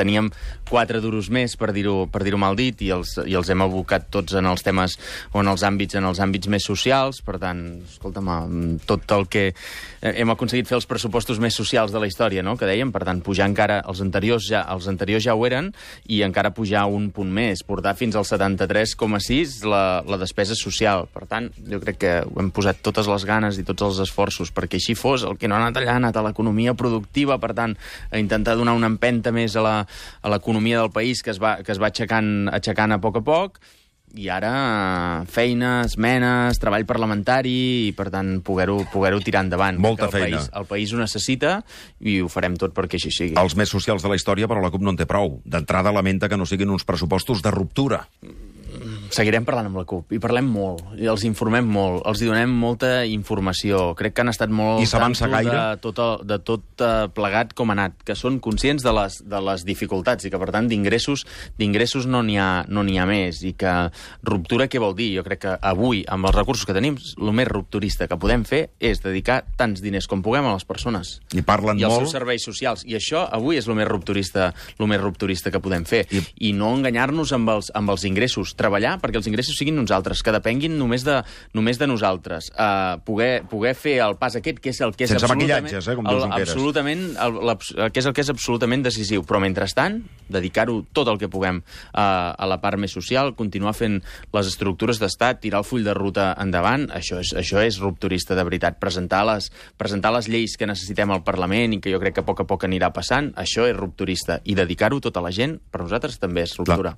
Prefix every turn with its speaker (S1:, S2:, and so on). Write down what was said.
S1: teníem quatre duros més, per dir-ho per dir mal dit, i els, i els hem abocat tots en els temes o en els àmbits, en els àmbits més socials. Per tant, escolta'm, tot el que eh, hem aconseguit fer els pressupostos més socials de la història, no?, que dèiem, per tant, pujar encara, els anteriors ja, els anteriors ja ho eren, i encara pujar un punt més, portar fins al 73,6 la, la despesa social. Per tant, jo crec que ho hem posat totes les ganes i tots els esforços perquè així fos. El que no ha anat allà ha anat a l'economia productiva, per tant, a intentar donar una empenta més a la- a l'economia del país que es va, que es va aixecant, aixecant a poc a poc, i ara feina, esmenes, treball parlamentari i, per tant, poder-ho poder tirar endavant.
S2: Molta
S1: el
S2: feina.
S1: País, el país ho necessita i ho farem tot perquè així sigui.
S2: Els més socials de la història, però la CUP no en té prou. D'entrada lamenta que no siguin uns pressupostos de ruptura.
S1: Seguirem parlant amb la CUP, i parlem molt, i els informem molt, els hi donem molta informació. Crec que han estat molt
S2: I s'avança gaire?
S1: de tot, el, de tot uh, plegat com ha anat, que són conscients de les, de les dificultats i que, per tant, d'ingressos d'ingressos no n'hi ha, no ha més. I que ruptura què vol dir? Jo crec que avui, amb els recursos que tenim, el més rupturista que podem fer és dedicar tants diners com puguem a les persones
S2: I parlen
S1: i els
S2: molt...
S1: seus serveis socials. I això avui és el més rupturista, el més rupturista que podem fer.
S2: I-
S1: I, I no enganyar-nos amb, els, amb els ingressos. Treballar perquè els ingressos siguin nosaltres, que depenguin només de, només de nosaltres. Uh, poder, poder fer el pas aquest, que és el que és
S2: Sense
S1: absolutament...
S2: eh, com
S1: el, absolutament, el, l'abs- el, que és el que és absolutament decisiu. Però, mentrestant, dedicar-ho tot el que puguem uh, a la part més social, continuar fent les estructures d'estat, tirar el full de ruta endavant, això és, això és rupturista de veritat. Presentar les, presentar les lleis que necessitem al Parlament i que jo crec que a poc a poc anirà passant, això és rupturista. I dedicar-ho tota la gent, per nosaltres també és ruptura.